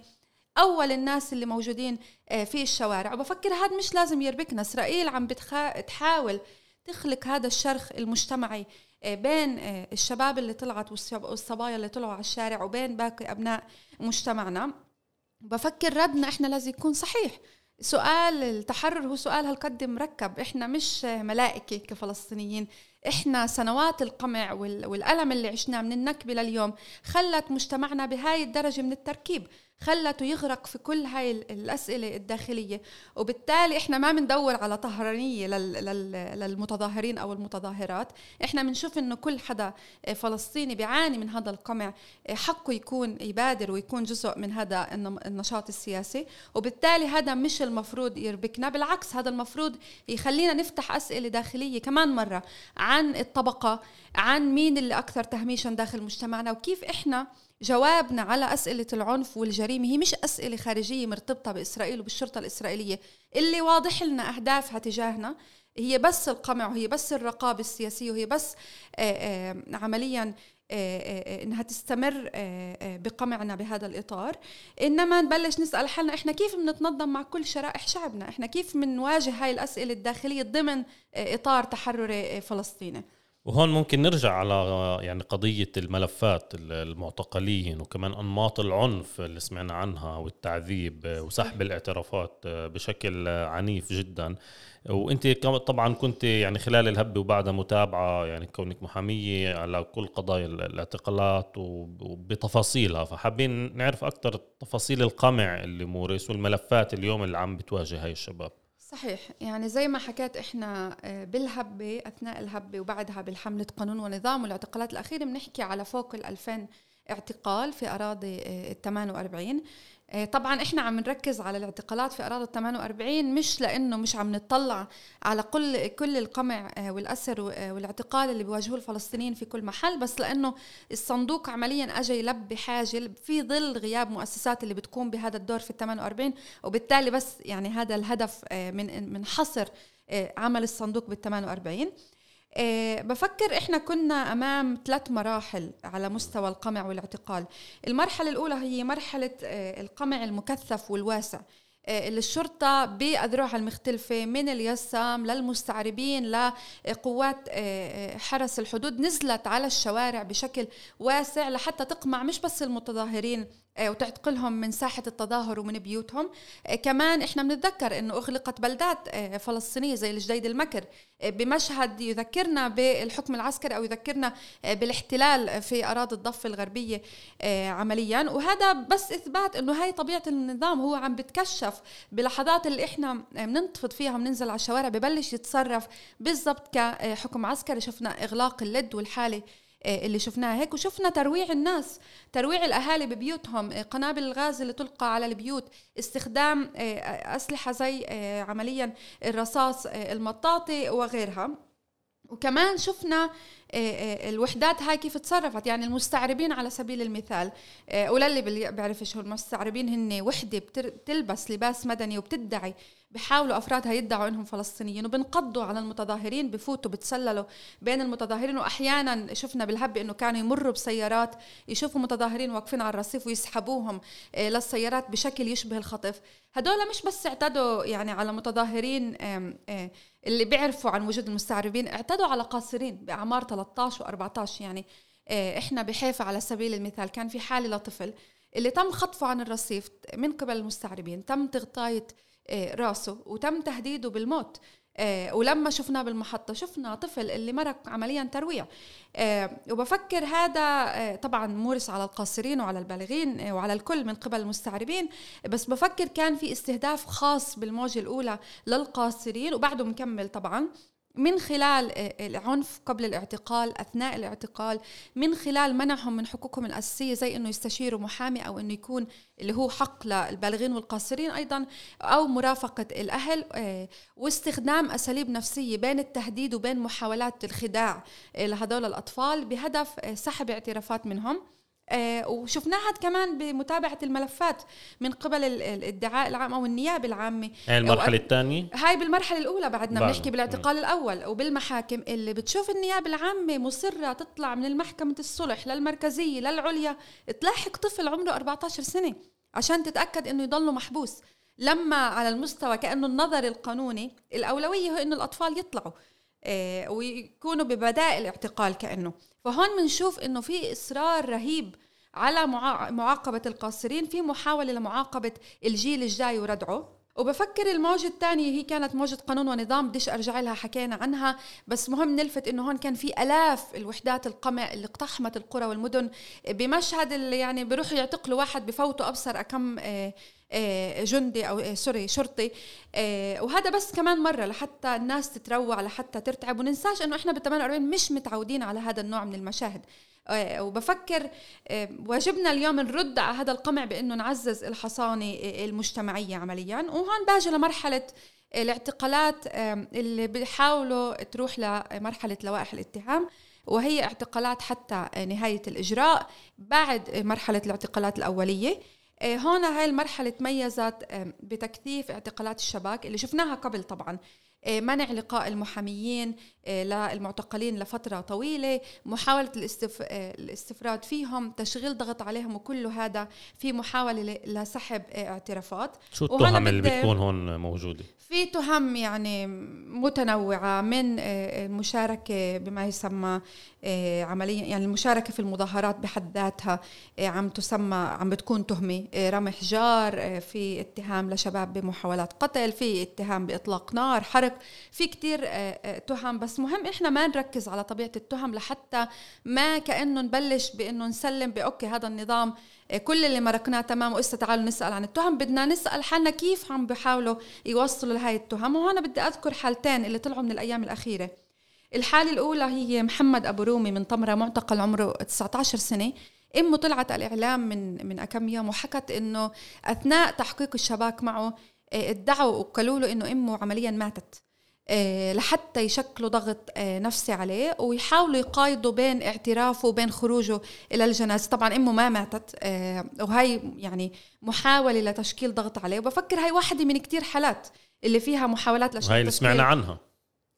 أول الناس اللي موجودين في الشوارع. وبفكر هذا مش لازم يربكنا. إسرائيل عم بتحاول تخلق هذا الشرخ المجتمعي آه، بين آه، الشباب اللي طلعت والصبايا اللي طلعوا على الشارع وبين باقي أبناء مجتمعنا. بفكر ردنا إحنا لازم يكون صحيح. سؤال التحرر هو سؤال هالقد مركب. إحنا مش ملائكة كفلسطينيين. إحنا سنوات القمع والألم اللي عشناه من النكبة لليوم خلت مجتمعنا بهاي الدرجة من التركيب. خلته يغرق في كل هاي الأسئلة الداخلية. وبالتالي إحنا ما بندور على طهرانية للمتظاهرين أو المتظاهرات. إحنا بنشوف إنه كل حدا فلسطيني بيعاني من هذا القمع حقه يكون يبادر ويكون جزء من هذا النشاط السياسي. وبالتالي هذا مش المفروض يربكنا بالعكس هذا المفروض يخلينا نفتح أسئلة داخلية كمان مرة عن الطبقة عن مين اللي أكثر تهميشا داخل مجتمعنا وكيف إحنا جوابنا على أسئلة العنف والجريمة هي مش أسئلة خارجية مرتبطة بإسرائيل وبالشرطة الإسرائيلية. اللي واضح لنا أهدافها تجاهنا هي بس القمع وهي بس الرقابة السياسية وهي بس آآ آآ عمليا آآ إنها تستمر بقمعنا بهذا الإطار. إنما نبلش نسأل حالنا إحنا كيف بنتنظم مع كل شرائح شعبنا؟ إحنا كيف بنواجه هاي الأسئلة الداخلية ضمن إطار تحرري فلسطيني وهون ممكن نرجع على يعني قضية الملفات المعتقلين وكمان أنماط العنف اللي سمعنا عنها والتعذيب وسحب الاعترافات بشكل عنيف جدا. وأنت طبعا كنت يعني خلال الهبة وبعدها متابعة يعني كونك محامية على كل قضايا الاعتقالات وبتفاصيلها. فحابين نعرف أكثر تفاصيل القمع اللي مورس والملفات اليوم اللي عم بتواجه هاي الشباب. صحيح. يعني زي ما حكيت إحنا آه، بالهبة أثناء الهبة وبعدها بالحملة قانون ونظام والاعتقالات الأخيرة بنحكي على فوق ال 2000 اعتقال في أراضي آه، ال 48 آه، طبعا إحنا عم نركز على الاعتقالات في أراضي ال 48 مش لأنه مش عم نطلع على كل كل القمع آه، والأسر آه، والاعتقال اللي بيواجهوه الفلسطينيين في كل محل بس لأنه الصندوق عمليا اجى يلبي حاجة في ظل غياب مؤسسات اللي بتقوم بهذا الدور في ال 48 وبالتالي بس يعني هذا الهدف من من حصر عمل الصندوق بال 48 أه بفكر إحنا كنا أمام ثلاث مراحل على مستوى القمع والاعتقال. المرحلة الأولى هي مرحلة أه القمع المكثف والواسع. آه، اللي الشرطة بأذرعها المختلفة من اليسام للمستعربين لقوات آه، آه، حرس الحدود نزلت على الشوارع بشكل واسع لحتى تقمع مش بس المتظاهرين وتعتقلهم من ساحة التظاهر ومن بيوتهم. كمان إحنا بنتذكر إنه أغلقت بلدات فلسطينية زي الجديد المكر بمشهد يذكرنا بالحكم العسكري أو يذكرنا بالاحتلال في أراضي الضفة الغربية عمليا. وهذا بس إثبات إنه هاي طبيعة النظام هو عم بتكشف بلحظات اللي إحنا بننتفض فيها وبننزل على الشوارع ببلش يتصرف بالضبط كحكم عسكري. شفنا إغلاق اللد والحالة آه، اللي شفناها هيك. وشفنا ترويع الناس ترويع الأهالي ببيوتهم. آه، قنابل الغاز اللي تلقى على البيوت استخدام آه، أسلحة زي عمليا الرصاص المطاطي وغيرها. وكمان شفنا الوحدات هاي كيف تصرفت يعني المستعربين على سبيل المثال وللي بيعرفش هو المستعربين هن وحدة بتلبس لباس مدني وبتدعي بحاولوا افرادها يدعوا إنهم فلسطينيين وبنقضوا على المتظاهرين بفوتوا بتسللوا بين المتظاهرين وأحيانا شفنا بالهب إنه كانوا يمروا بسيارات يشوفوا متظاهرين واقفين على الرصيف ويسحبوهم آه، للسيارات بشكل يشبه الخطف. هدول مش بس اعتدوا يعني على متظاهرين آه، اللي بيعرفوا عن وجود المستعربين اعتدوا على قاصرين بأعمار 13 و14 يعني. آه، إحنا بحيفا على سبيل المثال كان في حالة لطفل اللي تم خطفه عن الرصيف من قبل المستعربين تم تغطاية راسه وتم تهديده بالموت. آه ولما شفناه بالمحطة شفنا طفل اللي مرق عمليا ترويع. آه وبفكر هذا آه طبعا مورس على القاصرين وعلى البالغين آه وعلى الكل من قبل المستعربين بس بفكر كان في استهداف خاص بالموجة الأولى للقاصرين وبعده مكمل طبعا. من خلال آه، العنف قبل الاعتقال أثناء الاعتقال من خلال منعهم من حقوقهم الأساسية زي إنه يستشيروا محامي أو إنه يكون اللي هو حق للبالغين والقاصرين أيضا أو مرافقة الأهل آه، واستخدام أساليب نفسية بين التهديد وبين محاولات الخداع آه، لهذول الأطفال بهدف سحب اعترافات منهم. وشفناها كمان بمتابعة الملفات من قبل الادعاء العام أو النيابة العامة. هاي المرحلة الثانية؟ هاي بالمرحلة الأولى بعدنا بنحكي بالاعتقال الأول. وبالمحاكم اللي بتشوف النيابة العامة مصرة تطلع من المحكمة الصلح للمركزية للعليا تلاحق طفل عمره 14 سنة عشان تتأكد إنه يضله محبوس. لما على المستوى كأنه النظر القانوني الأولوية هو إنه الأطفال يطلعوا. آه، ويكونوا ببدائل اعتقال كأنه. فهون بنشوف إنه في إصرار رهيب على معاقبة القاصرين في محاولة لمعاقبة الجيل الجاي وردعه. وبفكر الموجة الثانية هي كانت موجة قانون ونظام بديش أرجع لها حكينا عنها. بس مهم نلفت إنه هون كان في ألاف الوحدات القمع اللي اقتحمت القرى والمدن. بمشهد اللي يعني بيروحوا يعتقلوا واحد بفوتوا أبصر آه، آه، جندي أو آه، سوري شرطي. وهذا بس كمان مرة لحتى الناس تتروع لحتى ترتعب. وننساش إنه إحنا بال 48 مش متعودين على هذا النوع من المشاهد. آه، وبفكر آه، واجبنا اليوم نرد على هذا القمع بإنه نعزز الحصانة آه، المجتمعية عمليا. وهون باجي لمرحلة الاعتقالات اللي بيحاولوا تروح لمرحلة لوائح الاتهام. وهي اعتقالات حتى نهاية الإجراء بعد مرحلة الاعتقالات الأولية. هون هاي المرحلة تميزت بتكثيف اعتقالات الشباك اللي شفناها قبل طبعا. آه، منع لقاء المحاميين آه، للمعتقلين لفترة طويلة محاولة الاستف... آه، الاستفراد فيهم تشغيل ضغط عليهم وكل هذا في محاولة لسحب اعترافات. شو التهم اللي بتكون هون موجودة؟ في تهم يعني متنوعة من المشاركة بما يسمى عمليا يعني المشاركة في المظاهرات بحد ذاتها عم تسمى عم بتكون تهمة. رمي حجار في اتهام لشباب بمحاولات قتل في اتهام بإطلاق نار حرق في كتير آه، آه، تهم. بس مهم إحنا ما نركز على طبيعة التهم لحتى ما كأنه نبلش بإنه نسلم بأوكي هذا النظام آه، كل اللي مرقناه تمام وإسا تعالوا نسأل عن التهم بدنا نسأل حالنا كيف عم بيحاولوا يوصلوا لهي التهم. وهنا بدي أذكر حالتين اللي طلعوا من الأيام الأخيرة. الحالة الأولى هي محمد أبو رومي من طمرة معتقل عمره 19 سنة. إمه طلعت الإعلام من من كم يوم وحكت إنه أثناء تحقيق الشباك معه آه، ادعوا وقالوا له إنه إمه عمليا ماتت. لحتى يشكلوا ضغط آه، نفسي عليه ويحاولوا يقايضوا بين اعترافه وبين خروجه إلى الجنازة. طبعا أمه ما ماتت وهي يعني محاولة لتشكيل ضغط عليه. وبفكر هاي واحدة من كتير حالات اللي فيها محاولات لشكل هاي اللي سمعنا عنها.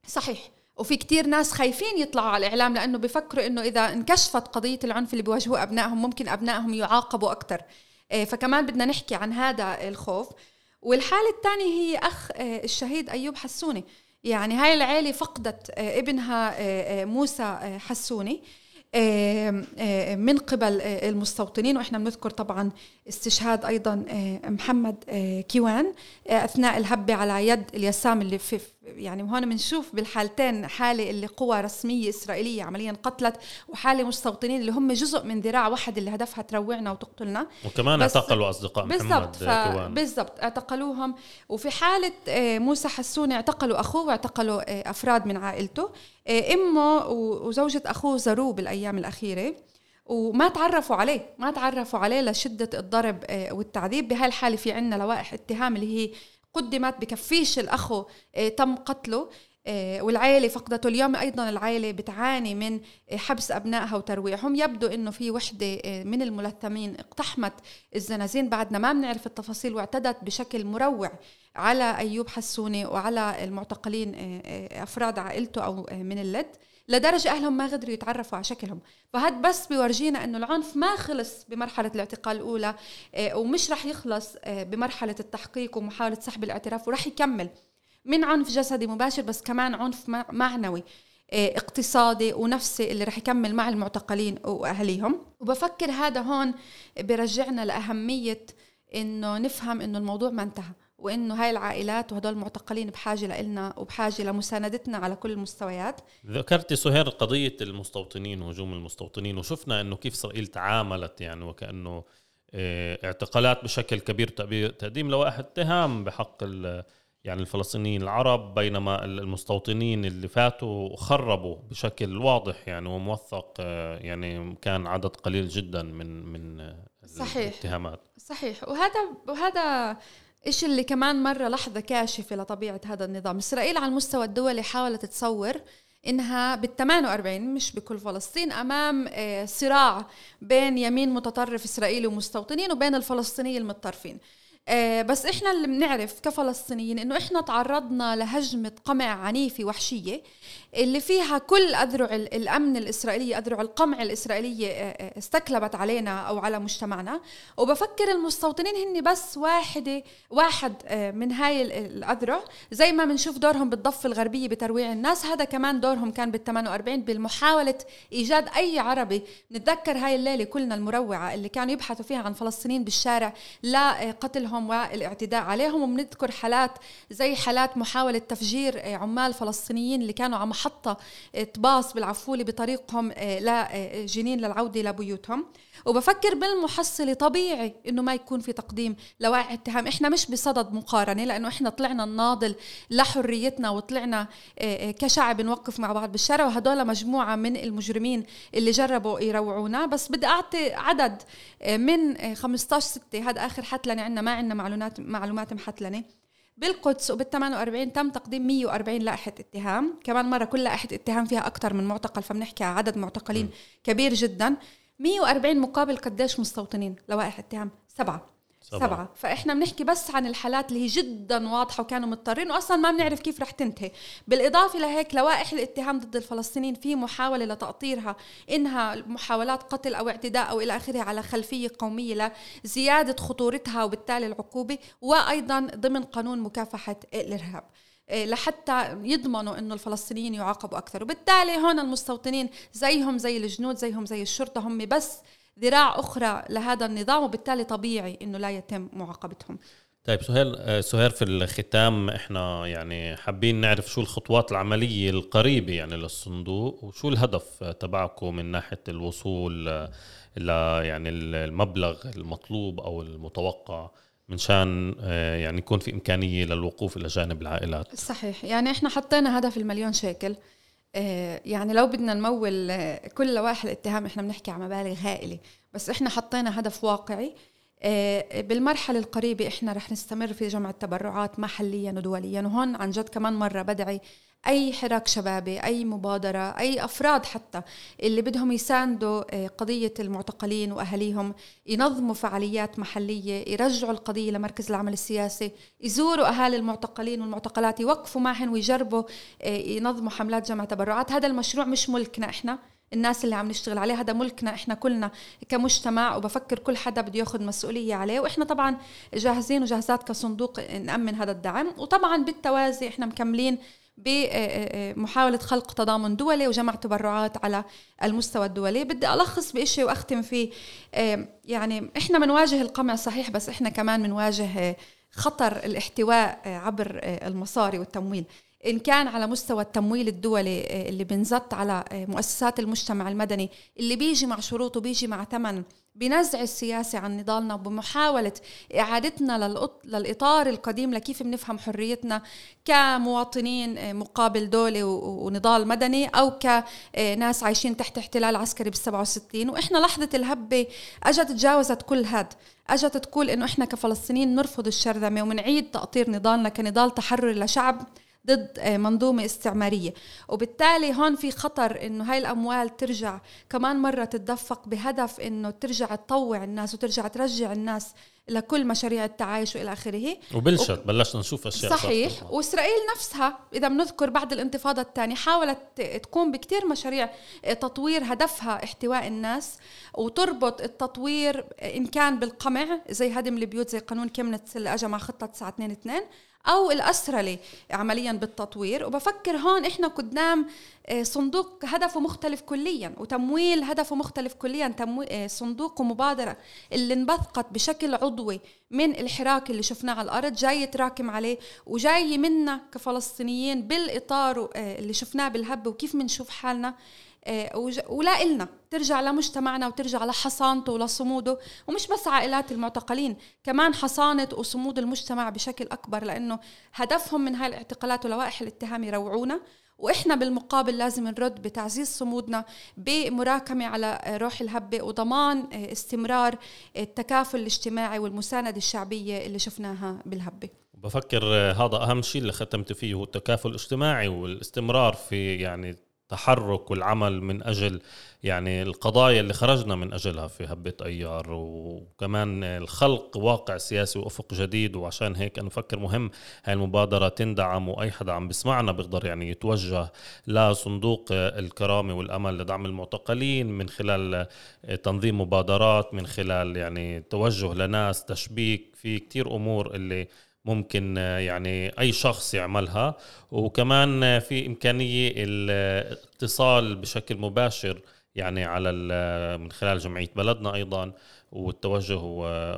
صحيح. وفي كتير ناس خايفين يطلعوا على الإعلام لأنه بفكروا إنه إذا انكشفت قضية العنف اللي بيواجهوه أبنائهم ممكن أبنائهم يعاقبوا أكثر فكمان بدنا نحكي عن هذا الخوف. والحالة الثانية هي أخ آه، الشهيد أيوب حسوني. يعني هاي العيلة فقدت آه، ابنها آه، موسى حسوني من قبل المستوطنين. وإحنا بنذكر طبعا استشهاد أيضا محمد كيوان أثناء الهبة على يد اليسام اللي في يعني هون بنشوف بالحالتين حالة اللي قوى رسمية إسرائيلية عمليا قتلت وحالة مستوطنين اللي هم جزء من ذراع واحد اللي هدفها تروعنا وتقتلنا. وكمان اعتقلوا أصدقاء محمد كيوان بالضبط اعتقلوهم. وفي حالة موسى حسوني اعتقلوا أخوه واعتقلوا أفراد من عائلته. إمه وزوجة أخوه زاروه بالأيام الأخيرة. وما تعرفوا عليه ما تعرفوا عليه لشدة الضرب والتعذيب. بهاي الحالة في عنا لوائح اتهام اللي هي قدمت بكفيش الأخو تم قتله. والعائلة فقدته اليوم. أيضا العائلة بتعاني من حبس أبنائها وترويعهم يبدو أنه في وحدة من الملثمين اقتحمت الزنازين. بعدنا ما بنعرف التفاصيل واعتدت بشكل مروع على أيوب حسوني وعلى المعتقلين أفراد عائلته أو من اللد. لدرجة أهلهم ما قدروا يتعرفوا على شكلهم. فهاد بس بيورجينا أنه العنف ما خلص بمرحلة الاعتقال الأولى آه، ومش رح يخلص آه، بمرحلة التحقيق ومحاولة سحب الاعتراف ورح يكمل. من عنف جسدي مباشر بس كمان عنف معنوي آه، اقتصادي ونفسي اللي رح يكمل مع المعتقلين وأهليهم. وبفكر هذا هون برجعنا لأهمية إنه نفهم إنه الموضوع ما انتهى. وإنه هاي العائلات وهدول المعتقلين بحاجة لنا وبحاجة لمساندتنا على كل المستويات. ذكرتي سهير قضية المستوطنين وهجوم المستوطنين وشفنا إنه كيف إسرائيل تعاملت يعني وكأنه آه، اعتقالات بشكل كبير تقديم لوائح اتهام بحق يعني الفلسطينيين العرب بينما المستوطنين اللي فاتوا خربوا بشكل واضح يعني وموثق آه، يعني كان عدد قليل جدا من من صحيح. الاتهامات. صحيح. وهذا وهذا إيش اللي كمان مرة لحظة كاشفة لطبيعة هذا النظام؟ إسرائيل على المستوى الدولي حاولت تصور إنها بال 48 مش بكل فلسطين أمام آه، صراع بين يمين متطرف إسرائيلي ومستوطنين وبين الفلسطينيين المتطرفين. بس إحنا اللي بنعرف كفلسطينيين إنه إحنا تعرضنا لهجمة قمع عنيفة وحشية اللي فيها كل أذرع الأمن الإسرائيلية أذرع القمع الإسرائيلية آه، آه، استكلبت علينا أو على مجتمعنا. وبفكر المستوطنين هن بس واحدة واحد من هاي الأذرع. زي ما بنشوف دورهم بالضفة الغربية بترويع الناس هذا كمان دورهم كان بال 48 بالمحاولة إيجاد أي عربي. نتذكر هاي الليلة كلنا المروعة اللي كانوا يبحثوا فيها عن فلسطينيين بالشارع لقتلهم عليهم والاعتداء عليهم وبنذكر حالات زي حالات محاولة تفجير آه، عمال فلسطينيين اللي كانوا على محطة آه، طباس بالعفولة بطريقهم آه، لجنين للعودة لبيوتهم وبفكر بالمحصلة طبيعي إنه ما يكون في تقديم لوائح اتهام. إحنا مش بصدد مقارنة لأنه إحنا طلعنا الناضل لحريتنا وطلعنا كشعب نوقف مع بعض بالشارع. وهدول مجموعة من المجرمين اللي جربوا يروعونا. بس بدي أعطي عدد من 15 6 هذا آخر حتلنة عندنا ما عندنا معلومات معلومات محتلنة. بالقدس وبال 48 تم تقديم 140 لائحة اتهام. كمان مرة كل لائحة اتهام فيها أكثر من معتقل فبنحكي على عدد معتقلين م. كبير جدا. 140 مقابل قديش مستوطنين لوائح اتهام؟ سبعة. سبعة. سبعة. فإحنا بنحكي بس عن الحالات اللي هي جدا واضحة وكانوا مضطرين وأصلا ما بنعرف كيف رح تنتهي. بالإضافة لهيك لوائح الاتهام ضد الفلسطينيين في محاولة لتأطيرها إنها محاولات قتل أو اعتداء أو إلى آخره على خلفية قومية لزيادة خطورتها وبالتالي العقوبة وأيضا ضمن قانون مكافحة الإرهاب. إيه، لحتى يضمنوا إنه الفلسطينيين يعاقبوا أكثر. وبالتالي هون المستوطنين زيهم زي الجنود زيهم زي الشرطة هم بس ذراع أخرى لهذا النظام وبالتالي طبيعي إنه لا يتم معاقبتهم. طيب سهير آه، سهير في الختام إحنا يعني حابين نعرف شو الخطوات العملية القريبة يعني للصندوق وشو الهدف تبعكم من ناحية الوصول إلى يعني المبلغ المطلوب أو المتوقع من شان آه، يعني يكون في إمكانية للوقوف إلى جانب العائلات؟ صحيح. يعني إحنا حطينا هدف المليون شيكل. آه، يعني لو بدنا نمول آه، كل لوائح الاتهام إحنا بنحكي عن مبالغ هائلة. بس إحنا حطينا هدف واقعي. بالمرحلة القريبة إحنا رح نستمر في جمع التبرعات محليا ودوليا وهون عن جد كمان مرة بدعي أي حراك شبابي أي مبادرة أي أفراد حتى اللي بدهم يساندوا آه، قضية المعتقلين وأهاليهم ينظموا فعاليات محلية يرجعوا القضية لمركز العمل السياسي يزوروا أهالي المعتقلين والمعتقلات يوقفوا معهم ويجربوا آه، ينظموا حملات جمع تبرعات. هذا المشروع مش ملكنا إحنا الناس اللي عم نشتغل عليه هذا ملكنا إحنا كلنا كمجتمع وبفكر كل حدا بده ياخذ مسؤولية عليه. وإحنا طبعا جاهزين وجاهزات كصندوق نأمن هذا الدعم. وطبعا بالتوازي إحنا مكملين بمحاولة خلق تضامن دولي وجمع تبرعات على المستوى الدولي. بدي ألخص بشيء وأختم فيه. يعني إحنا بنواجه القمع صحيح بس إحنا كمان بنواجه خطر الاحتواء عبر المصاري والتمويل. إن كان على مستوى التمويل الدولي اللي بنزت على مؤسسات المجتمع المدني اللي بيجي مع شروط وبيجي مع ثمن بنزع السياسة عن نضالنا وبمحاولة إعادتنا للإطار القديم لكيف بنفهم حريتنا كمواطنين آه، مقابل دولة ونضال مدني أو كناس عايشين تحت احتلال عسكري بال 67 وإحنا لحظة الهبة أجت تجاوزت كل هاد. أجت تقول إنه إحنا كفلسطينيين نرفض الشرذمة ومنعيد تأطير نضالنا كنضال تحرر لشعب. ضد آه، منظومة استعمارية. وبالتالي هون في خطر إنه هاي الأموال ترجع كمان مرة تتدفق بهدف إنه ترجع تطوع الناس وترجع ترجع الناس لكل مشاريع التعايش وإلى آخره. وبلشت و... بلشنا نشوف أشياء صحيح. صح. وإسرائيل نفسها إذا بنذكر بعد الانتفاضة الثانية حاولت تقوم بكثير مشاريع تطوير هدفها احتواء الناس وتربط التطوير إن كان بالقمع زي هدم البيوت زي قانون كيمنتس اللي اجى مع خطة 922 أو الاسرله عمليا بالتطوير. وبفكر هون إحنا قدام آه، صندوق هدفه مختلف كليا وتمويل هدفه مختلف كليا. آه، صندوق ومبادرة اللي انبثقت بشكل عضوي من الحراك اللي شفناه على الأرض جاي يتراكم عليه وجاي منا كفلسطينيين بالإطار آه، اللي شفناه بالهب وكيف بنشوف حالنا. ولا إلنا. ترجع لمجتمعنا وترجع لحصانته ولصموده ومش بس عائلات المعتقلين كمان حصانة وصمود المجتمع بشكل أكبر لأنه هدفهم من هاي الاعتقالات ولوائح الاتهام يروعونا. وإحنا بالمقابل لازم نرد بتعزيز صمودنا بمراكمة على روح الهبة وضمان استمرار التكافل الاجتماعي والمساندة الشعبية اللي شفناها بالهبة. بفكر هذا أهم شيء اللي ختمت فيه هو التكافل الاجتماعي والاستمرار في يعني التحرك والعمل من أجل يعني القضايا اللي خرجنا من أجلها في هبة أيار. وكمان الخلق واقع سياسي وأفق جديد. وعشان هيك أنا بفكر مهم هاي المبادرة تندعم وأي حدا عم بسمعنا بيقدر يعني يتوجه لصندوق الكرامة والأمل لدعم المعتقلين من خلال تنظيم مبادرات من خلال يعني توجه لناس تشبيك. في كتير أمور اللي ممكن آه، يعني أي شخص يعملها. وكمان آه، في إمكانية الاتصال بشكل مباشر يعني على من خلال جمعية بلدنا أيضا والتوجه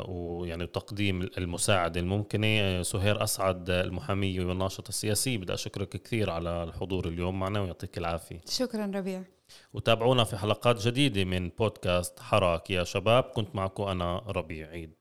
ويعني تقديم المساعدة الممكنة. آه، سهير أسعد المحامية والناشطة السياسية بدي أشكرك كثير على الحضور اليوم معنا ويعطيك العافية. شكرا ربيع. وتابعونا في حلقات جديدة من بودكاست حراك يا شباب. كنت معكم أنا ربيع عيد.